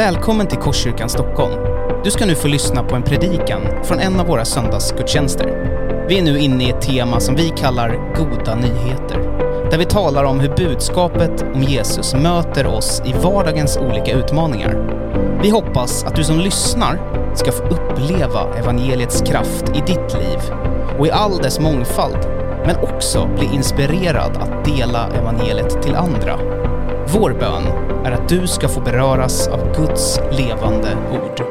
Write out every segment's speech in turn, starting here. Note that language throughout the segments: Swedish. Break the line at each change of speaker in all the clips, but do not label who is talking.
Välkommen till Korskyrkan Stockholm. Du ska nu få lyssna på en predikan från en av våra söndagsgudstjänster. Vi är nu inne i ett tema som vi kallar Goda nyheter. Där vi talar om hur budskapet om Jesus möter oss i vardagens olika utmaningar. Vi hoppas att du som lyssnar ska få uppleva evangeliets kraft i ditt liv och i all dess mångfald, men också bli inspirerad att dela evangeliet till andra. Vår bön är att du ska få beröras av Guds levande ord.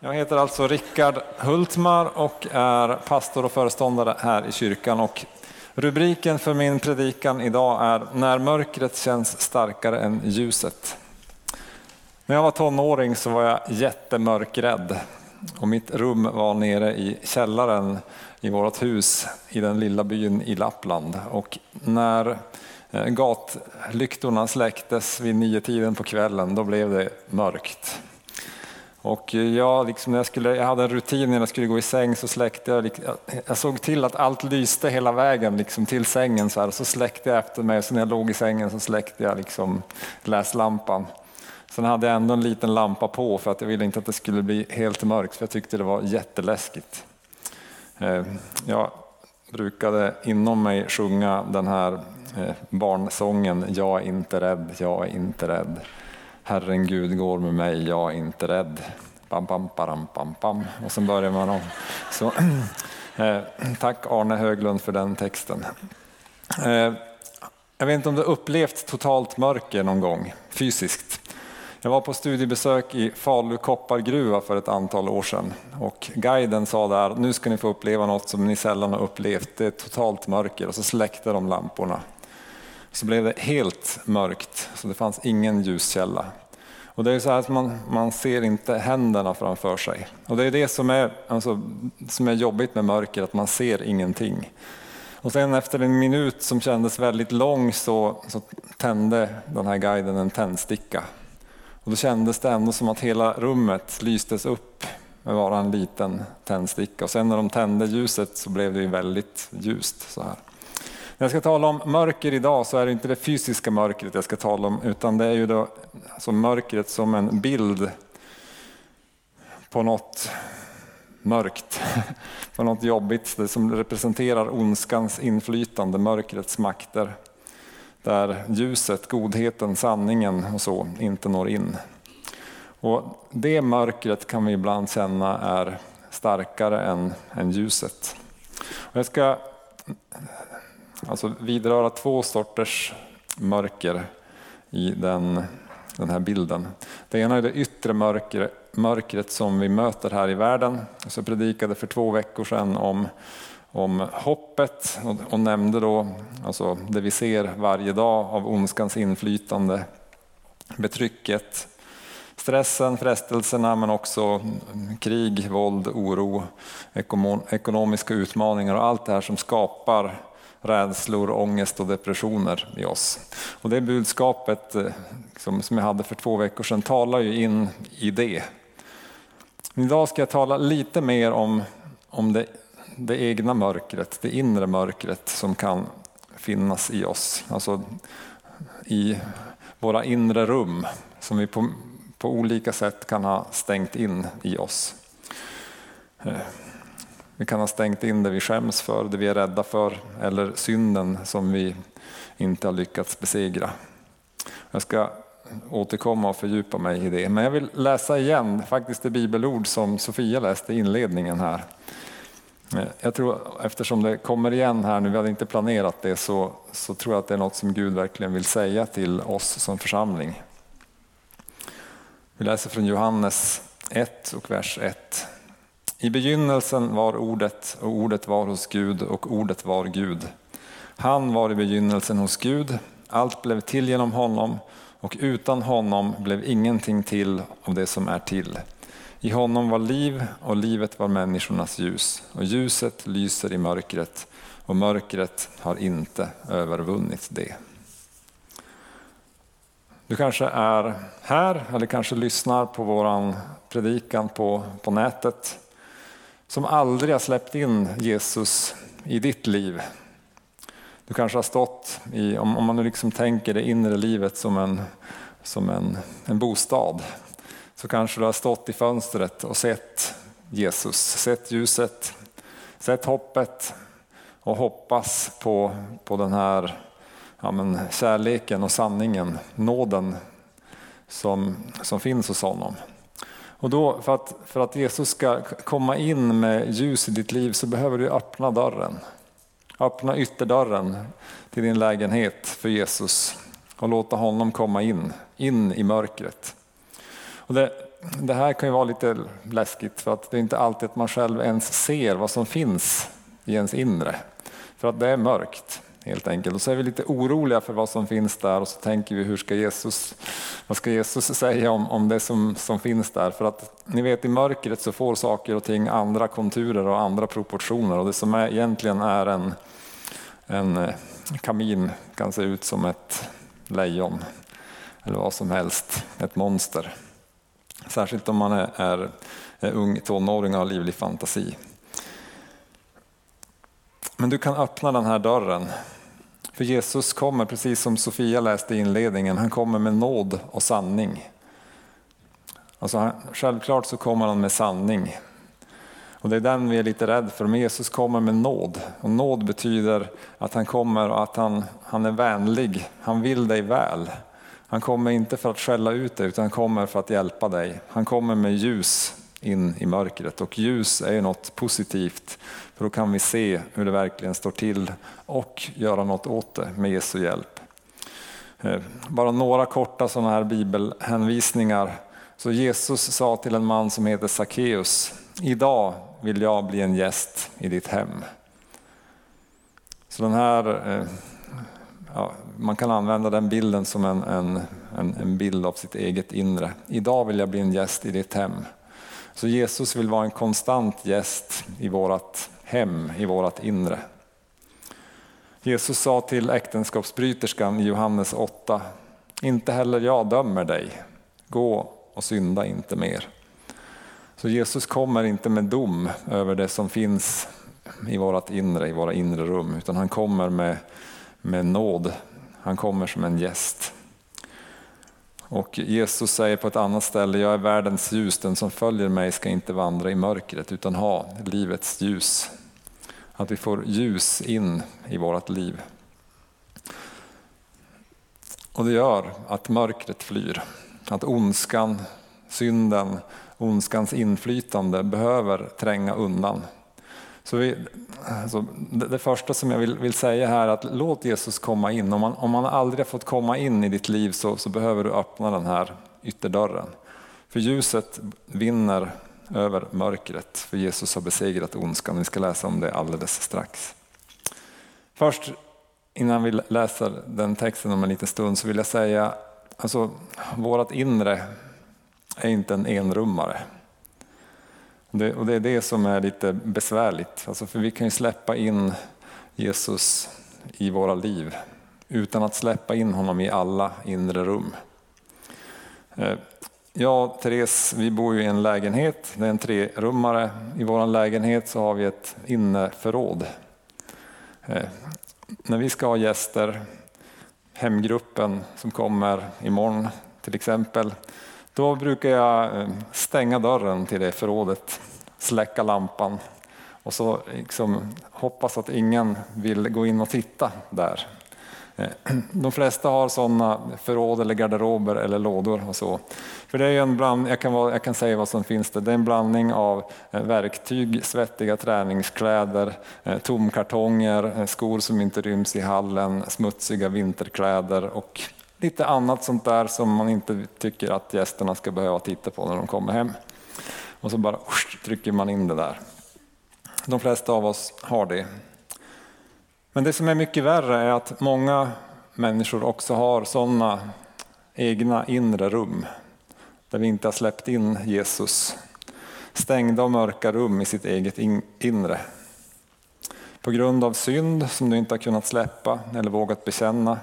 Jag heter alltså Rickard Hultmar och är pastor och föreståndare här i kyrkan. Och rubriken för min predikan idag är När mörkret känns starkare än ljuset. När jag var tonåring så var jag jättemörkrädd och mitt rum var nere i källaren i vårt hus i den lilla byn i Lappland. Och när eh, gatlyktorna släcktes vid nio tiden på kvällen, då blev det mörkt. Och eh, jag, liksom när jag, skulle, jag hade en rutin när jag skulle gå i säng så släckte jag, jag såg till att allt lyste hela vägen liksom till sängen så här, så släckte jag efter mig. Så när jag låg i sängen så släckte jag liksom läslampan. Sen hade jag ändå en liten lampa på för att jag ville inte att det skulle bli helt mörkt för jag tyckte det var jätteläskigt. Eh, jag brukade inom mig sjunga den här eh, barnsången Jag är inte rädd, jag är inte rädd. Herren Gud går med mig, jag är inte rädd. Bam, bam, baram, bam, bam. Och sen börjar man om. Så, eh, tack Arne Höglund för den texten. Eh, jag vet inte om du upplevt totalt mörker någon gång fysiskt. Jag var på studiebesök i Falu koppargruva för ett antal år sedan och guiden sa där, nu ska ni få uppleva något som ni sällan har upplevt. Det är totalt mörker och så släckte de lamporna. Så blev det helt mörkt, så det fanns ingen ljuskälla. Och det är så här att man, man ser inte händerna framför sig. Och det är det som är, alltså, som är jobbigt med mörker, att man ser ingenting. Och sen efter en minut som kändes väldigt lång så, så tände den här guiden en tändsticka och då kändes det ändå som att hela rummet lystes upp med bara en liten tändsticka. Och sen när de tände ljuset så blev det väldigt ljust. Så här. När jag ska tala om mörker idag så är det inte det fysiska mörkret jag ska tala om utan det är ju då, alltså mörkret som en bild på något mörkt, på något jobbigt, det som representerar ondskans inflytande, mörkrets makter där ljuset, godheten, sanningen och så inte når in. Och det mörkret kan vi ibland känna är starkare än, än ljuset. Och jag ska alltså vidröra två sorters mörker i den, den här bilden. Det ena är det yttre mörker, mörkret som vi möter här i världen. Jag predikade för två veckor sedan om om hoppet och, nämnde då alltså det vi ser varje dag av ondskans inflytande, betrycket, stressen, frestelserna men också krig, våld, oro, ekonomiska utmaningar och allt det här som skapar rädslor, ångest och depressioner i oss. Och det budskapet eh, som jag hade för två veckor sedan talar ju in i det. Idag ska jag tala lite mer om, om det det egna mörkret, det inre mörkret som kan finnas i oss. Alltså i våra inre rum som vi på, på olika sätt kan ha stängt in i oss. Eh, vi kan ha stängt in det vi skäms för, det vi är rädda för eller synden som vi inte har lyckats besegra. Jag ska återkomma och fördjupa mig i det. Men jag vill läsa igen faktiskt det bibelord som Sofia läste i inledningen här. Eh, jag tror eftersom det kommer igen här nu, vi hade inte planerat det, så, så tror jag att det är något som Gud verkligen vill säga till oss som församling. Vi läser från Johannes 1 och vers 1. I begynnelsen var ordet och ordet var hos Gud och ordet var Gud. Han var i begynnelsen hos Gud, allt blev till genom honom och utan honom blev ingenting till av det som är till. I honom var liv och livet var människornas ljus och ljuset lyser i mörkret och mörkret har inte övervunnit det. Du kanske är här eller kanske lyssnar på våran predikan på, på nätet som aldrig har släppt in Jesus i ditt liv. Du kanske har stått i, om, om man nu liksom tänker det inre livet som en, som en, en bostad, så kanske du har stått i fönstret och sett Jesus, sett ljuset, sett hoppet och hoppas på, på den här ja, men, kärleken och sanningen, nåden som, som finns hos honom. Och då, för, att, för att Jesus ska komma in med ljus i ditt liv så behöver du öppna dörren. Öppna ytterdörren till din lägenhet för Jesus och låta honom komma in, in i mörkret. Och det, det här kan ju vara lite läskigt för att det är inte alltid att man själv ens ser vad som finns i ens inre. För att det är mörkt helt enkelt. Och så är vi lite oroliga för vad som finns där och så tänker vi hur ska Jesus, vad ska Jesus säga om, om det som, som finns där? För att ni vet i mörkret så får saker och ting andra konturer och andra proportioner och det som är, egentligen är en, en eh, kamin kan se ut som ett lejon eller vad som helst, ett monster. Särskilt om man är, är, är ung tonåring och har livlig fantasi. Men du kan öppna den här dörren. För Jesus kommer, precis som Sofia läste i inledningen, han kommer med nåd och sanning. Alltså, självklart så kommer han med sanning. Och det är den vi är lite rädda för. Men Jesus kommer med nåd. Och nåd betyder att han kommer och att han, han är vänlig. Han vill dig väl. Han kommer inte för att skälla ut dig utan han kommer för att hjälpa dig. Han kommer med ljus in i mörkret och ljus är något positivt för då kan vi se hur det verkligen står till och göra något åt det med Jesu hjälp. Eh, bara några korta sådana här bibelhänvisningar. Så Jesus sa till en man som heter Sackeus, idag vill jag bli en gäst i ditt hem. Så den här, eh, ja, man kan använda den bilden som en, en, en bild av sitt eget inre. Idag vill jag bli en gäst i ditt hem. Så Jesus vill vara en konstant gäst i vårt hem, i vårt inre. Jesus sa till äktenskapsbryterskan i Johannes 8, inte heller jag dömer dig, gå och synda inte mer. Så Jesus kommer inte med dom över det som finns i vårt inre, i våra inre rum, utan han kommer med, med nåd. Han kommer som en gäst. Och Jesus säger på ett annat ställe, jag är världens ljus, den som följer mig ska inte vandra i mörkret utan ha livets ljus. Att vi får ljus in i vårt liv. Och det gör att mörkret flyr, att ondskan, synden, ondskans inflytande behöver tränga undan. Så vi, alltså det, det, första som jag vill, vill, säga här är att låt Jesus komma in. Om man, om man aldrig har fått komma in i ditt liv så, så behöver du öppna den här ytterdörren. För ljuset vinner över mörkret, för Jesus har besegrat ondskan. Vi ska läsa om det alldeles strax. Först innan vi läser den texten om en liten stund så vill jag säga, alltså vårt inre är inte en enrummare. Det, och det är det som är lite besvärligt, alltså för vi kan ju släppa in Jesus i våra liv utan att släppa in honom i alla inre rum. Eh, jag och Therese, vi bor ju i en lägenhet, det är en trerummare. I vår lägenhet så har vi ett inneförråd. Eh, när vi ska ha gäster, hemgruppen som kommer imorgon till exempel, då brukar jag eh, stänga dörren till det förrådet, släcka lampan och så liksom hoppas att ingen vill gå in och titta där. Eh, de flesta har sådana förråd eller garderober eller lådor och så. För det är en bland, jag, kan vara, jag kan säga vad som finns där. Det är en blandning av eh, verktyg, svettiga träningskläder, tomkartonger, skor som inte ryms i hallen, smutsiga vinterkläder och lite annat sånt där som man inte tycker att gästerna ska behöva titta på när de kommer hem. Och så bara trycker man in det där. De flesta av oss har det. Men det som är mycket värre är att många människor också har sådana egna inre rum där vi inte har släppt in Jesus. Stängda och mörka rum i sitt eget inre. På grund av synd som du inte har kunnat släppa eller vågat bekänna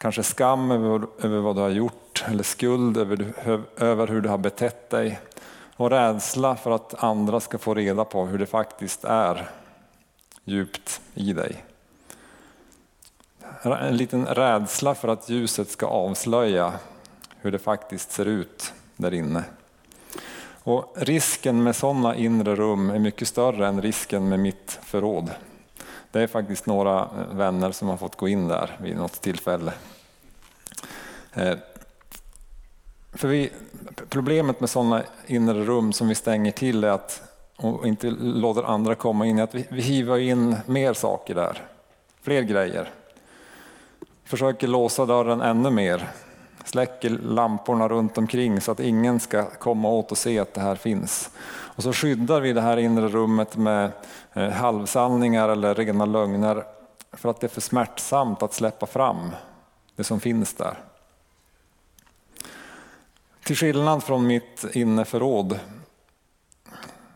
Kanske skam över, över vad du har gjort eller skuld över, över hur du har betett dig och rädsla för att andra ska få reda på hur det faktiskt är djupt i dig. En liten rädsla för att ljuset ska avslöja hur det faktiskt ser ut där inne. Och risken med sådana inre rum är mycket större än risken med mitt förråd. Det är faktiskt några eh, vänner som har fått gå in där vid något tillfälle. Eh, för vi, problemet med sådana inre rum som vi stänger till är att, och inte låter andra komma in, är att vi, vi hivar in mer saker där. Fler grejer. Försöker låsa dörren ännu mer. Släcker lamporna runt omkring så att ingen ska komma åt och se att det här finns. Och så skyddar vi det här inre rummet med eh, halvsanningar eller rena lögner för att det är för smärtsamt att släppa fram det som finns där. Till skillnad från mitt inneförråd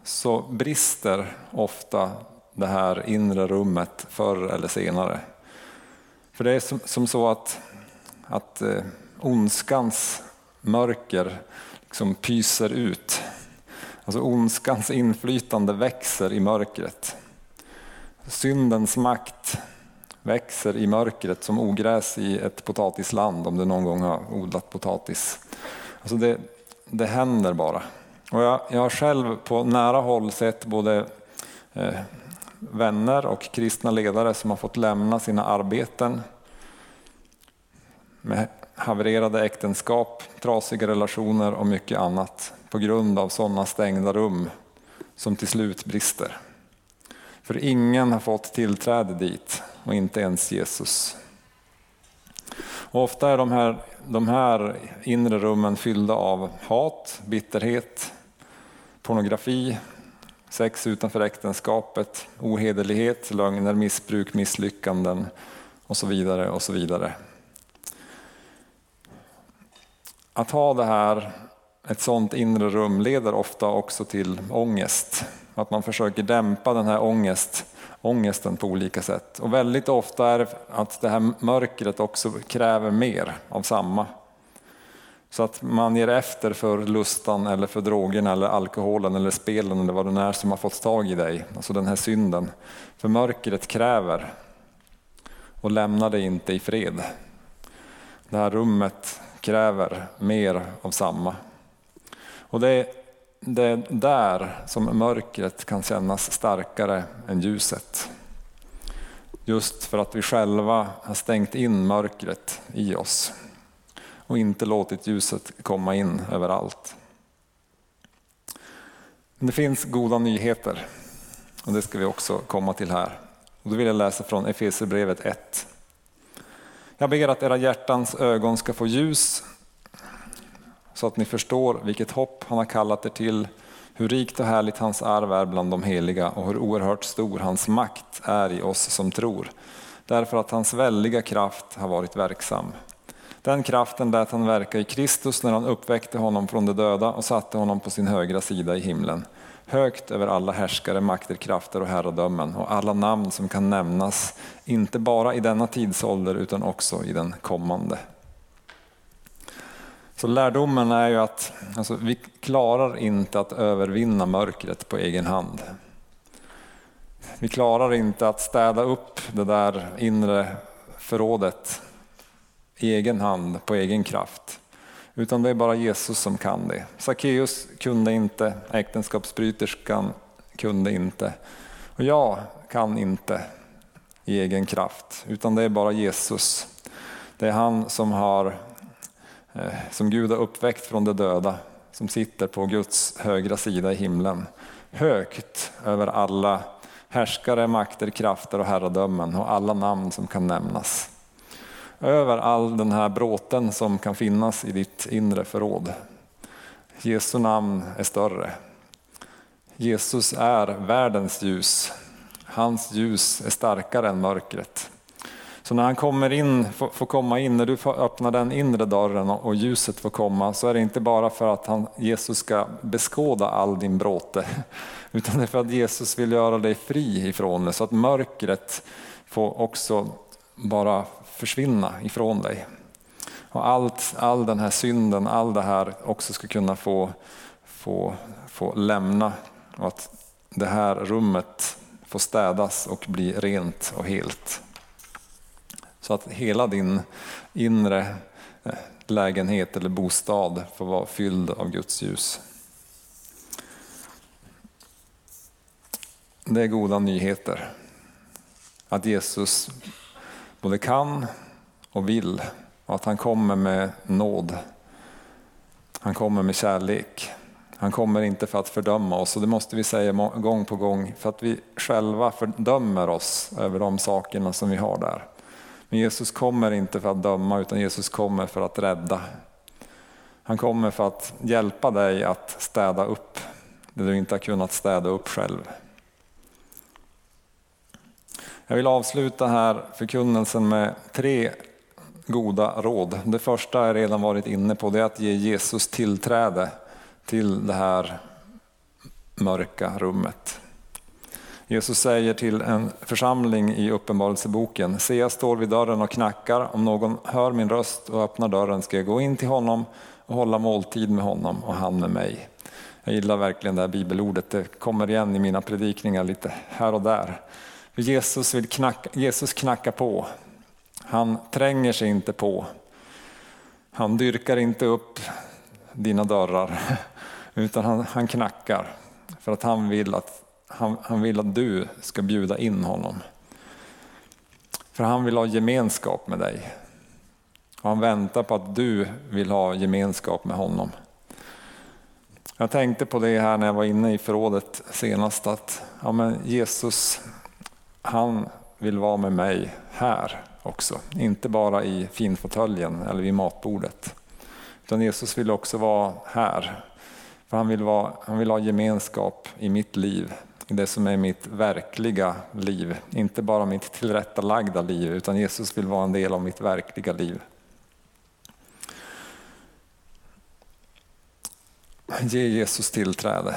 så brister ofta det här inre rummet förr eller senare. För det är som, som så att, att eh, ondskans mörker liksom pyser ut. Alltså ondskans inflytande växer i mörkret. Syndens makt växer i mörkret som ogräs i ett potatisland om du någon gång har odlat potatis. Alltså det, det händer bara. Och jag, jag har själv på nära håll sett både eh, vänner och kristna ledare som har fått lämna sina arbeten med havererade äktenskap, trasiga relationer och mycket annat på grund av sådana stängda rum som till slut brister. För ingen har fått tillträde dit och inte ens Jesus. Och ofta är de här, de här inre rummen fyllda av hat, bitterhet, pornografi, sex utanför äktenskapet, ohederlighet, lögner, missbruk, misslyckanden och så vidare. och så vidare. Att ha det här, ett sådant inre rum leder ofta också till ångest. Att man försöker dämpa den här ångest, ångesten på olika sätt. Och väldigt ofta är det att det här mörkret också kräver mer av samma. Så att man ger efter för lustan eller för drogerna eller alkoholen eller spelen eller vad det är som har fått tag i dig. Alltså den här synden. För mörkret kräver och lämnar dig inte i fred. Det här rummet kräver mer av samma. Och det är, det är där som mörkret kan kännas starkare än ljuset. Just för att vi själva har stängt in mörkret i oss och inte låtit ljuset komma in överallt. Men det finns goda nyheter och det ska vi också komma till här. Och då vill jag läsa från Efesierbrevet 1, jag ber att era hjärtans ögon ska få ljus så att ni förstår vilket hopp han har kallat er till, hur rikt och härligt hans arv är bland de heliga och hur oerhört stor hans makt är i oss som tror. Därför att hans väldiga kraft har varit verksam. Den kraften lät han verka i Kristus när han uppväckte honom från de döda och satte honom på sin högra sida i himlen högt över alla härskare, makter, krafter och herradömen och alla namn som kan nämnas, inte bara i denna tidsålder utan också i den kommande. Så lärdomen är ju att alltså, vi klarar inte att övervinna mörkret på egen hand. Vi klarar inte att städa upp det där inre förrådet i egen hand, på egen kraft. Utan det är bara Jesus som kan det. Sackeus kunde inte, äktenskapsbryterskan kunde inte. Och jag kan inte i egen kraft, utan det är bara Jesus. Det är han som, har, Eh, som Gud har uppväckt från de döda, som sitter på Guds högra sida i himlen. Högt över alla härskare, makter, krafter och herradömen och alla namn som kan nämnas över all den här bråten som kan finnas i ditt inre förråd. Jesu namn är större. Jesus är världens ljus. Hans ljus är starkare än mörkret. Så när han kommer in, får komma in, när du får öppna den inre dörren och ljuset får komma så är det inte bara för att han, Jesus ska beskåda all din bråte utan det är för att Jesus vill göra dig fri ifrån det så att mörkret får också bara försvinna ifrån dig. Och allt, all den här synden, all det här också ska kunna få, få, få lämna och att det här rummet får städas och bli rent och helt. Så att hela din inre eh, lägenhet eller bostad får vara fylld av Guds ljus. Det är goda nyheter. Att Jesus både kan och vill och att han kommer med nåd. Han kommer med kärlek. Han kommer inte för att fördöma oss och det måste vi säga gång på gång för att vi själva fördömer oss över de sakerna som vi har där. Men Jesus kommer inte för att döma utan Jesus kommer för att rädda. Han kommer för att hjälpa dig att städa upp det du inte har kunnat städa upp själv. Jag vill avsluta här förkunnelsen med tre goda råd. Det första har jag redan varit inne på, det är att ge Jesus tillträde till det här mörka rummet. Jesus säger till en församling i Uppenbarelseboken, se jag står vid dörren och knackar, om någon hör min röst och öppnar dörren ska jag gå in till honom och hålla måltid med honom och han med mig. Jag gillar verkligen det här bibelordet, det kommer igen i mina predikningar lite här och där. Jesus, vill knacka, Jesus knackar på, han tränger sig inte på. Han dyrkar inte upp dina dörrar, utan han, han knackar för att han vill att han, han vill att du ska bjuda in honom. För han vill ha gemenskap med dig. Och han väntar på att du vill ha gemenskap med honom. Jag tänkte på det här när jag var inne i förrådet senast att ja, men Jesus, han vill vara med mig här också. Inte bara i finfåtöljen eller vid matbordet. Utan Jesus vill också vara här. För han vill, vara, han vill ha gemenskap i mitt liv i det som är mitt verkliga liv. Inte bara mitt tillrättalagda liv, utan Jesus vill vara en del av mitt verkliga liv. Ge Jesus tillträde.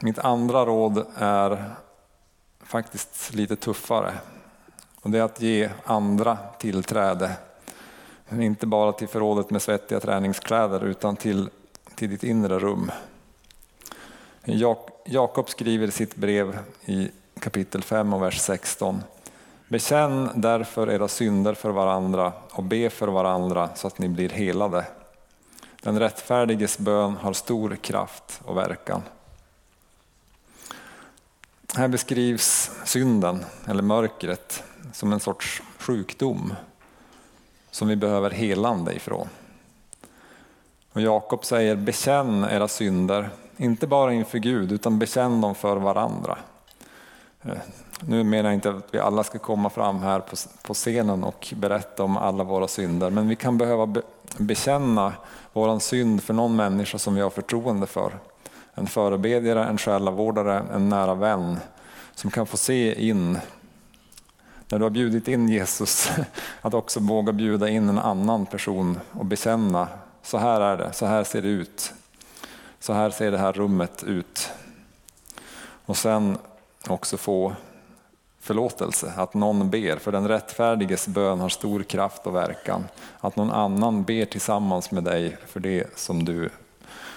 Mitt andra råd är faktiskt lite tuffare. Och det är att ge andra tillträde. Inte bara till förrådet med svettiga träningskläder utan till, till ditt inre rum. Jakob skriver i sitt brev i kapitel 5 och vers 16. Bekänn därför era synder för varandra och be för varandra så att ni blir helade. Den rättfärdiges bön har stor kraft och verkan. Här beskrivs synden, eller mörkret, som en sorts sjukdom som vi behöver helande ifrån. Och Jakob säger bekänn era synder inte bara inför Gud, utan bekänn dem för varandra. Eh, nu menar jag inte att vi alla ska komma fram här på scenen och berätta om alla våra synder, men vi kan behöva bekänna våran synd för någon människa som vi har förtroende för. En förebedjare, en själavårdare, en nära vän som kan få se in när du har bjudit in Jesus, att också våga bjuda in en annan person och bekänna, så här är det, så här ser det ut. Så här ser det här rummet ut. Och sen också få förlåtelse, att någon ber. För den rättfärdiges bön har stor kraft och verkan. Att någon annan ber tillsammans med dig för det som du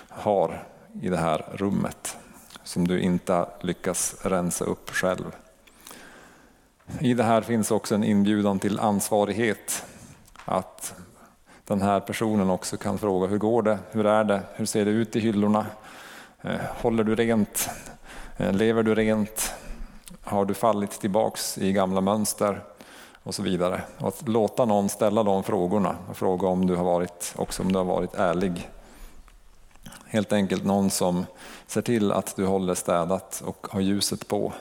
har i det här rummet. Som du inte lyckas rensa upp själv. I det här finns också en inbjudan till ansvarighet. Att den här personen också kan fråga hur går det, hur är det, hur ser det ut i hyllorna, eh, håller du rent, eh, lever du rent, har du fallit tillbaks i gamla mönster och så vidare. Och att låta någon ställa de frågorna och fråga om du har varit, också om du har varit ärlig. Helt enkelt någon som ser till att du håller städat och har ljuset på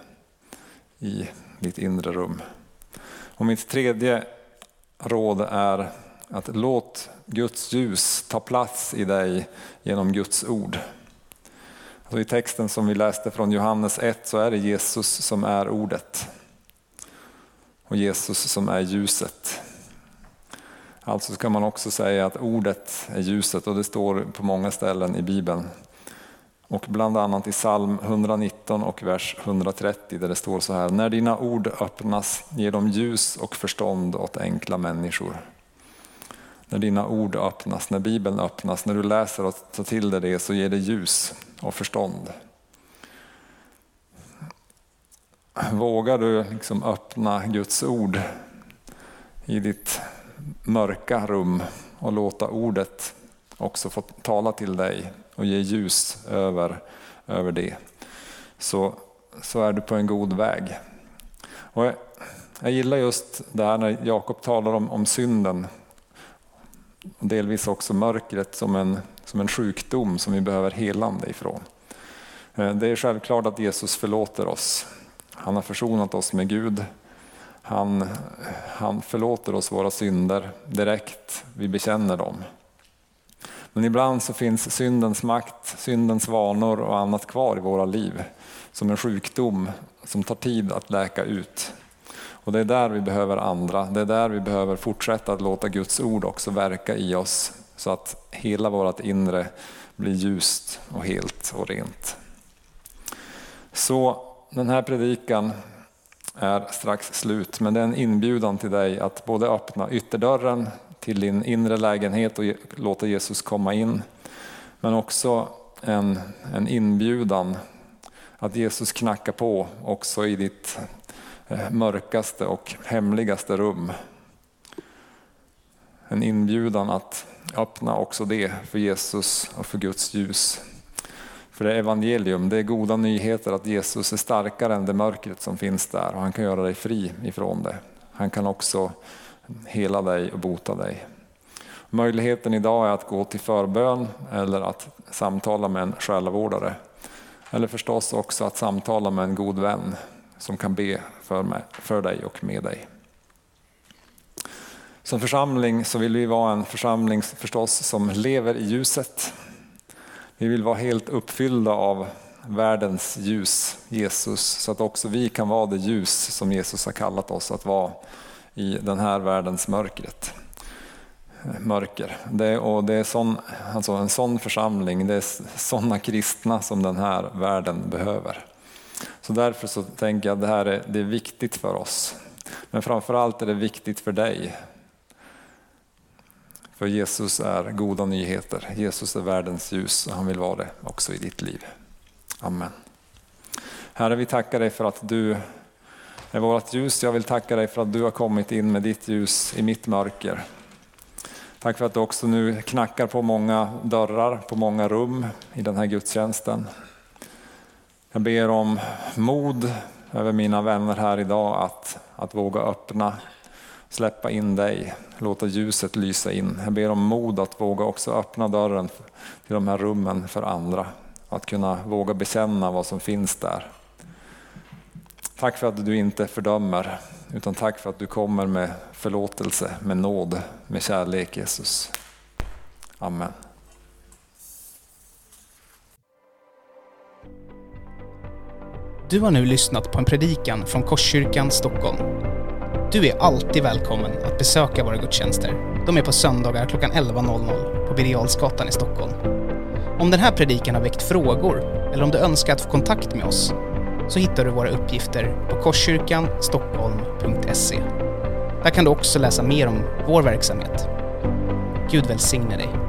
i ditt inre rum. Och mitt tredje råd är att låt Guds ljus ta plats i dig genom Guds ord. Alltså I texten som vi läste från Johannes 1 så är det Jesus som är ordet. Och Jesus som är ljuset. Alltså kan man också säga att ordet är ljuset och det står på många ställen i Bibeln. Och bland annat i psalm 119 och vers 130 där det står så här. När dina ord öppnas ger de ljus och förstånd åt enkla människor när dina ord öppnas, när Bibeln öppnas, när du läser och tar till dig det så ger det ljus och förstånd. vågar du liksom öppna Guds ord i ditt mörka rum och låta ordet också få tala till dig och ge ljus över, över det. Så, så är du på en god väg. Och jag, jag gillar just det här när Jakob talar om, om synden delvis också mörkret som en, som en sjukdom som vi behöver helande ifrån. Eh, det är självklart att Jesus förlåter oss. Han har försonat oss med Gud. Han, han förlåter oss våra synder direkt vi bekänner dem. Men ibland så finns syndens makt, syndens vanor och annat kvar i våra liv som en sjukdom som tar tid att läka ut. Och det är där vi behöver andra, det är där vi behöver fortsätta att låta Guds ord också verka i oss så att hela vårt inre blir ljust och helt och rent. Så den här predikan är strax slut, men det är en inbjudan till dig att både öppna ytterdörren till din inre lägenhet och låta Jesus komma in, men också en, en inbjudan att Jesus knackar på också i ditt Eh, mörkaste och hemligaste rum. En inbjudan att öppna också det för Jesus och för Guds ljus. För det är evangelium, det är goda nyheter att Jesus är starkare än det mörkret som finns där och han kan göra dig fri ifrån det. Han kan också hela dig och bota dig. Möjligheten idag är att gå till förbön eller att samtala med en själavårdare. Eller förstås också att samtala med en god vän som kan be för, mig, för dig och med dig. Som församling så vill vi vara en församling förstås som lever i ljuset. Vi vill vara helt uppfyllda av världens ljus, Jesus, så att också vi kan vara det ljus som Jesus har kallat oss att vara i den här världens mörkret. mörker. Det, och det är sån, alltså en sån församling, det är sådana kristna som den här världen behöver. Så därför så tänker jag att det här är, det är viktigt för oss. Men framförallt är det viktigt för dig för Jesus är goda nyheter. Jesus är världens ljus och han vill vara det också i ditt liv. Amen. Herre, vi tackar dig för att du är vårt ljus. Jag vill tacka dig för att du har kommit in med ditt ljus i mitt mörker. Tack för att du också nu knackar på många dörrar, på många rum i den här gudstjänsten. Jag ber om mod över mina vänner här idag att, att våga öppna släppa in dig, låta ljuset lysa in. Jag ber om mod att våga också öppna dörren till de här rummen för andra. Att kunna våga bekänna vad som finns där. Tack för att du inte fördömer, utan tack för att du kommer med förlåtelse, med nåd, med kärlek Jesus. Amen.
Du har nu lyssnat på en predikan från Korskyrkan Stockholm. Du är alltid välkommen att besöka våra gudstjänster. De är på söndagar klockan 11.00 på Birger i Stockholm. Om den här predikan har väckt frågor eller om du önskar att få kontakt med oss så hittar du våra uppgifter på korskyrkanstockholm.se. Där kan du också läsa mer om vår verksamhet. Gud välsigne dig.